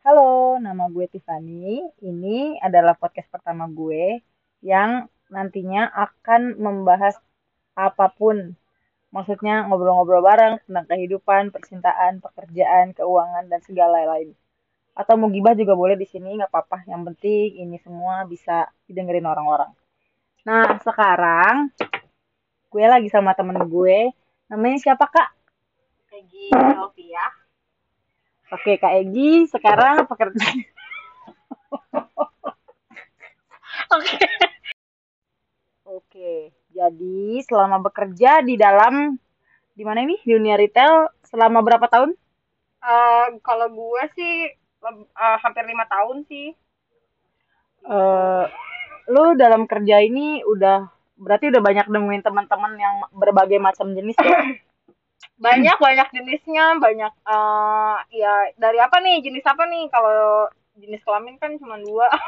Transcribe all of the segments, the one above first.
Halo, nama gue Tiffany. Ini adalah podcast pertama gue yang nantinya akan membahas apa pun. Maksudnya ngobrol-ngobrol bareng tentang kehidupan, percintaan, pekerjaan, keuangan, dan segala lain. Atau mau gibah juga boleh di sini, nggak apa-apa. Yang penting ini semua bisa didengerin orang-orang. Nah, sekarang gue lagi sama temen gue. Namanya siapa, Kak? Peggy Sylvia. Oke, Kak Egi, sekarang pekerja. Oke. Oke, jadi selama bekerja di dalam di mana ini di dunia retail selama berapa tahun? Eh, kalau gue sih eh, hampir lima tahun sih. Eh, lu dalam kerja ini udah berarti udah banyak nemuin teman-teman yang berbagai macam jenis ya? Banyak banyak jenisnya, banyak eh ya dari apa nih jenis apa nih? Kalau jenis kelamin kan cuma dua.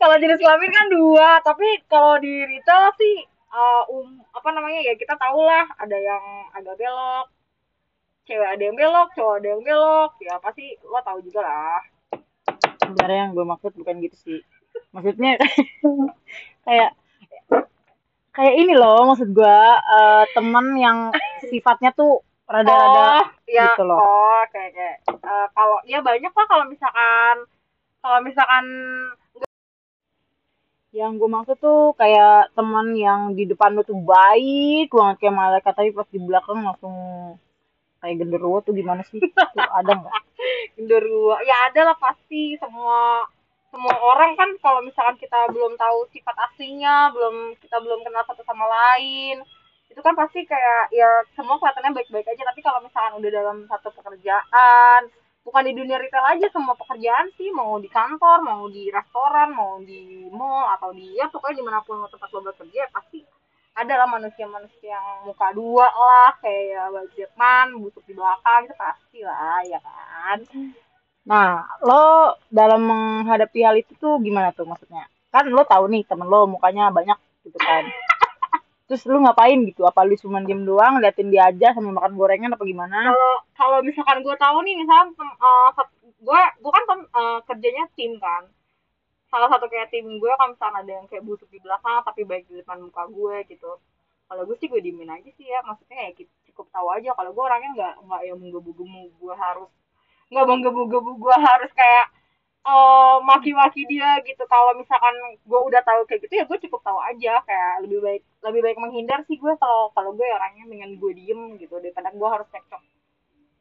kalau jenis kelamin kan dua, tapi kalau di retail sih eh, um apa namanya ya kita tahu lah ada yang agak belok, cewek ada yang belok, cowok ada yang belok, ya pasti lo tahu juga lah. Sebenarnya yang gue maksud bukan gitu sih. Maksudnya kayak kayak ini loh maksud gue eh, teman yang sifatnya tuh rada-rada oh, ya, gitu loh. oh, kayak kayak eh, kalau ya banyak lah kalau misalkan kalau misalkan Yang gue maksud tuh kayak teman yang di depan lu tuh baik banget kayak malaikat tapi pas di belakang langsung kayak genderuwo tuh gimana sih? Tuh ada nggak? genderuwo ya ada lah pasti semua semua orang kan kalau misalkan kita belum tahu sifat aslinya belum kita belum kenal satu sama lain itu kan pasti kayak ya semua kelihatannya baik-baik aja. Tapi kalau misalkan udah dalam satu pekerjaan bukan di dunia retail aja semua pekerjaan sih mau di kantor mau di restoran mau di mall atau di ya pokoknya di mana pun lo tempat lo bekerja pasti ada lah manusia-manusia yang muka dua lah. Kayak budgetman busuk di belakang itu pasti lah ya kan Nah, lo dalam menghadapi hal itu tuh gimana tuh maksudnya? Kan lo tahu nih temen lo mukanya banyak gitu kan. Terus lu ngapain gitu? Apa lu cuma diem doang, liatin dia aja sambil makan gorengan apa gimana? kalau misalkan gue tahu nih misalkan sat- gue gue kan eh, kerjanya tim kan salah satu kayak tim gue kan misalkan ada yang kayak busuk di belakang tapi baik di depan muka gue gitu kalau gue sih gue diemin aja sih ya maksudnya ya cukup tahu aja kalau gue orangnya nggak nggak yang menggebu-gebu gue harus nggak menggebu-gebu gue harus kayak eh maki-maki dia gitu. Kalau misalkan gue udah tahu kayak gitu ya gue cukup tahu aja. Kayak lebih baik lebih baik menghindar sih gue kalau kalau gue orangnya dengan gue diem gitu. Daripada gue harus cekcok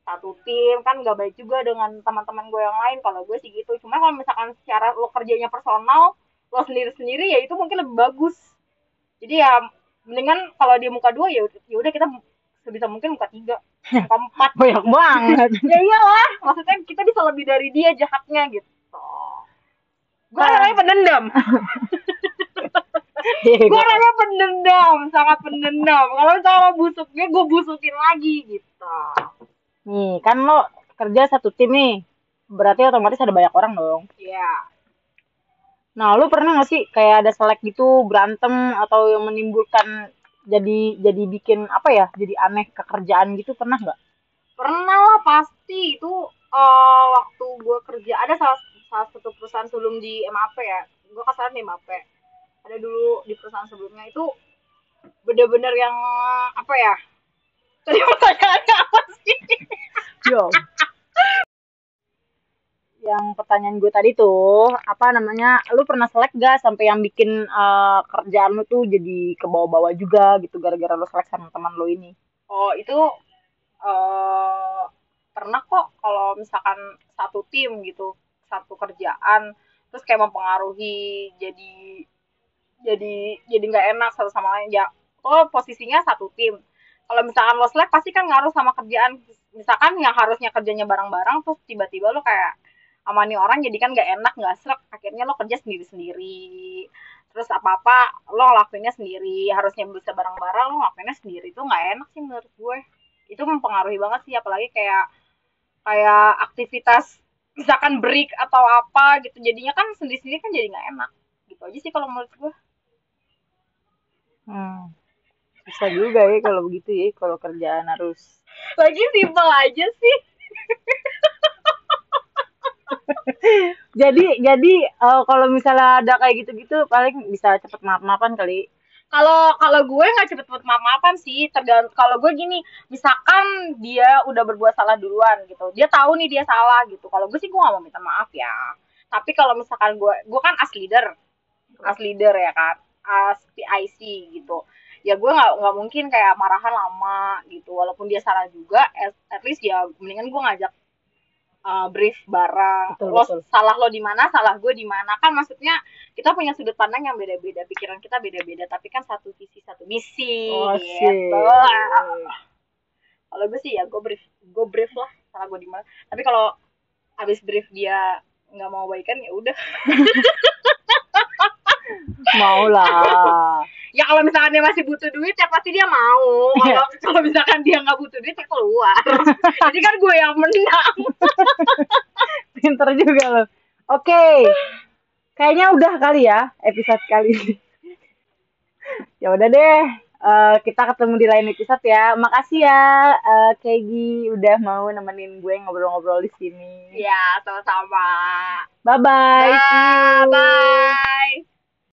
satu tim. Kan nggak baik juga dengan teman-teman gue yang lain kalau gue sih gitu. Cuma kalau misalkan secara lo kerjanya personal lo sendiri sendiri ya itu mungkin lebih bagus. Jadi ya mendingan kalau dia muka dua ya ya udah kita sebisa mungkin muka tiga muka empat Banyak banget. ya iyalah maksudnya kita bisa lebih dari dia jahatnya gitu gue orangnya pendendam gue orangnya pendendam sangat pendendam kalau misalnya busuknya gue busukin lagi gitu Nih, kan lo kerja satu tim nih. Berarti otomatis ada banyak orang dong. Iya. Nah, lu pernah gak sih kayak ada selek gitu berantem atau yang menimbulkan jadi jadi bikin apa ya? Jadi aneh kekerjaan gitu pernah nggak? pernah lah pasti. Itu eh, waktu gue kerja ada salah, salah satu perusahaan sebelum di MAP ya. Gue kasar di MAP ada dulu di perusahaan sebelumnya. Itu bener-bener yang apa ya? Tadi pertanyaannya apa sih Yo. Pertanyaan gue tadi tuh apa namanya lu pernah selek gak sampai yang bikin eh, kerjaan lu tuh jadi ke bawah-bawah juga gitu gara-gara lu selek sama teman lu ini? Oh itu eh pernah kok kalau misalkan satu tim gitu satu kerjaan terus kayak mempengaruhi jadi jadi jadi nggak enak satu sama lain. Ya oh posisinya satu tim. Kalau misalkan lo slack pasti kan ngaruh sama kerjaan. Misalkan yang harusnya kerjanya bareng-bareng terus tiba-tiba lo kayak sama nih orang jadi kan nggak enak nggak srek akhirnya lo kerja sendiri-sendiri. Terus apa-apa lo ngelakuinnya sendiri. Harusnya bisa bareng-bareng lo ngelakuinnya sendiri. Itu nggak enak sih menurut gue. Itu mempengaruhi banget sih apalagi kayak kayak aktivitas misalkan break atau apa gitu. Jadinya kan sendiri-sendiri kan jadi nggak enak. Gitu aja sih kalau menurut gue. Hmm. bisa juga ya kalau begitu ya kalau kerjaan harus lagi simpel aja sih jadi jadi eh, kalau misalnya ada kayak gitu-gitu paling bisa cepet maaf-maafan kali. Kalau kalau gue nggak cepet-cepet maaf-maafan sih tergantung kalau gue gini misalkan dia udah berbuat salah duluan gitu dia tahu nih dia salah gitu kalau gue sih gue gak mau minta maaf ya. Tapi kalau misalkan gue gue kan as leader as leader ya kan as PIC gitu. Ya gue nggak nggak mungkin kayak marahan lama gitu walaupun dia salah juga at, at least ya mendingan gue ngajak uh, brief bareng Betul, lo betul. salah lo di mana salah gue di mana. Kan maksudnya kita punya sudut pandang yang beda-beda pikiran kita beda-beda tapi kan satu visi satu misi oh gitu. kalau gue sih ya gue brief gue brief lah salah gue di mana. Tapi kalau abis brief dia nggak mau baikan ya udah. Mau lah ya kalau misalkan dia masih butuh duit ya pasti dia mau. Iya. kalau kalau misalkan dia nggak butuh duit ya keluar. Jadi kan gue yang menang. Pinter juga lo. Oke. Kayaknya udah kali ya episode kali ini. Ya udah deh. Eh, kita ketemu di lain episode ya. Makasih ya eh, Kegi udah mau nemenin gue ngobrol-ngobrol di sini. Ya sama-sama. Bye bye Dah, bye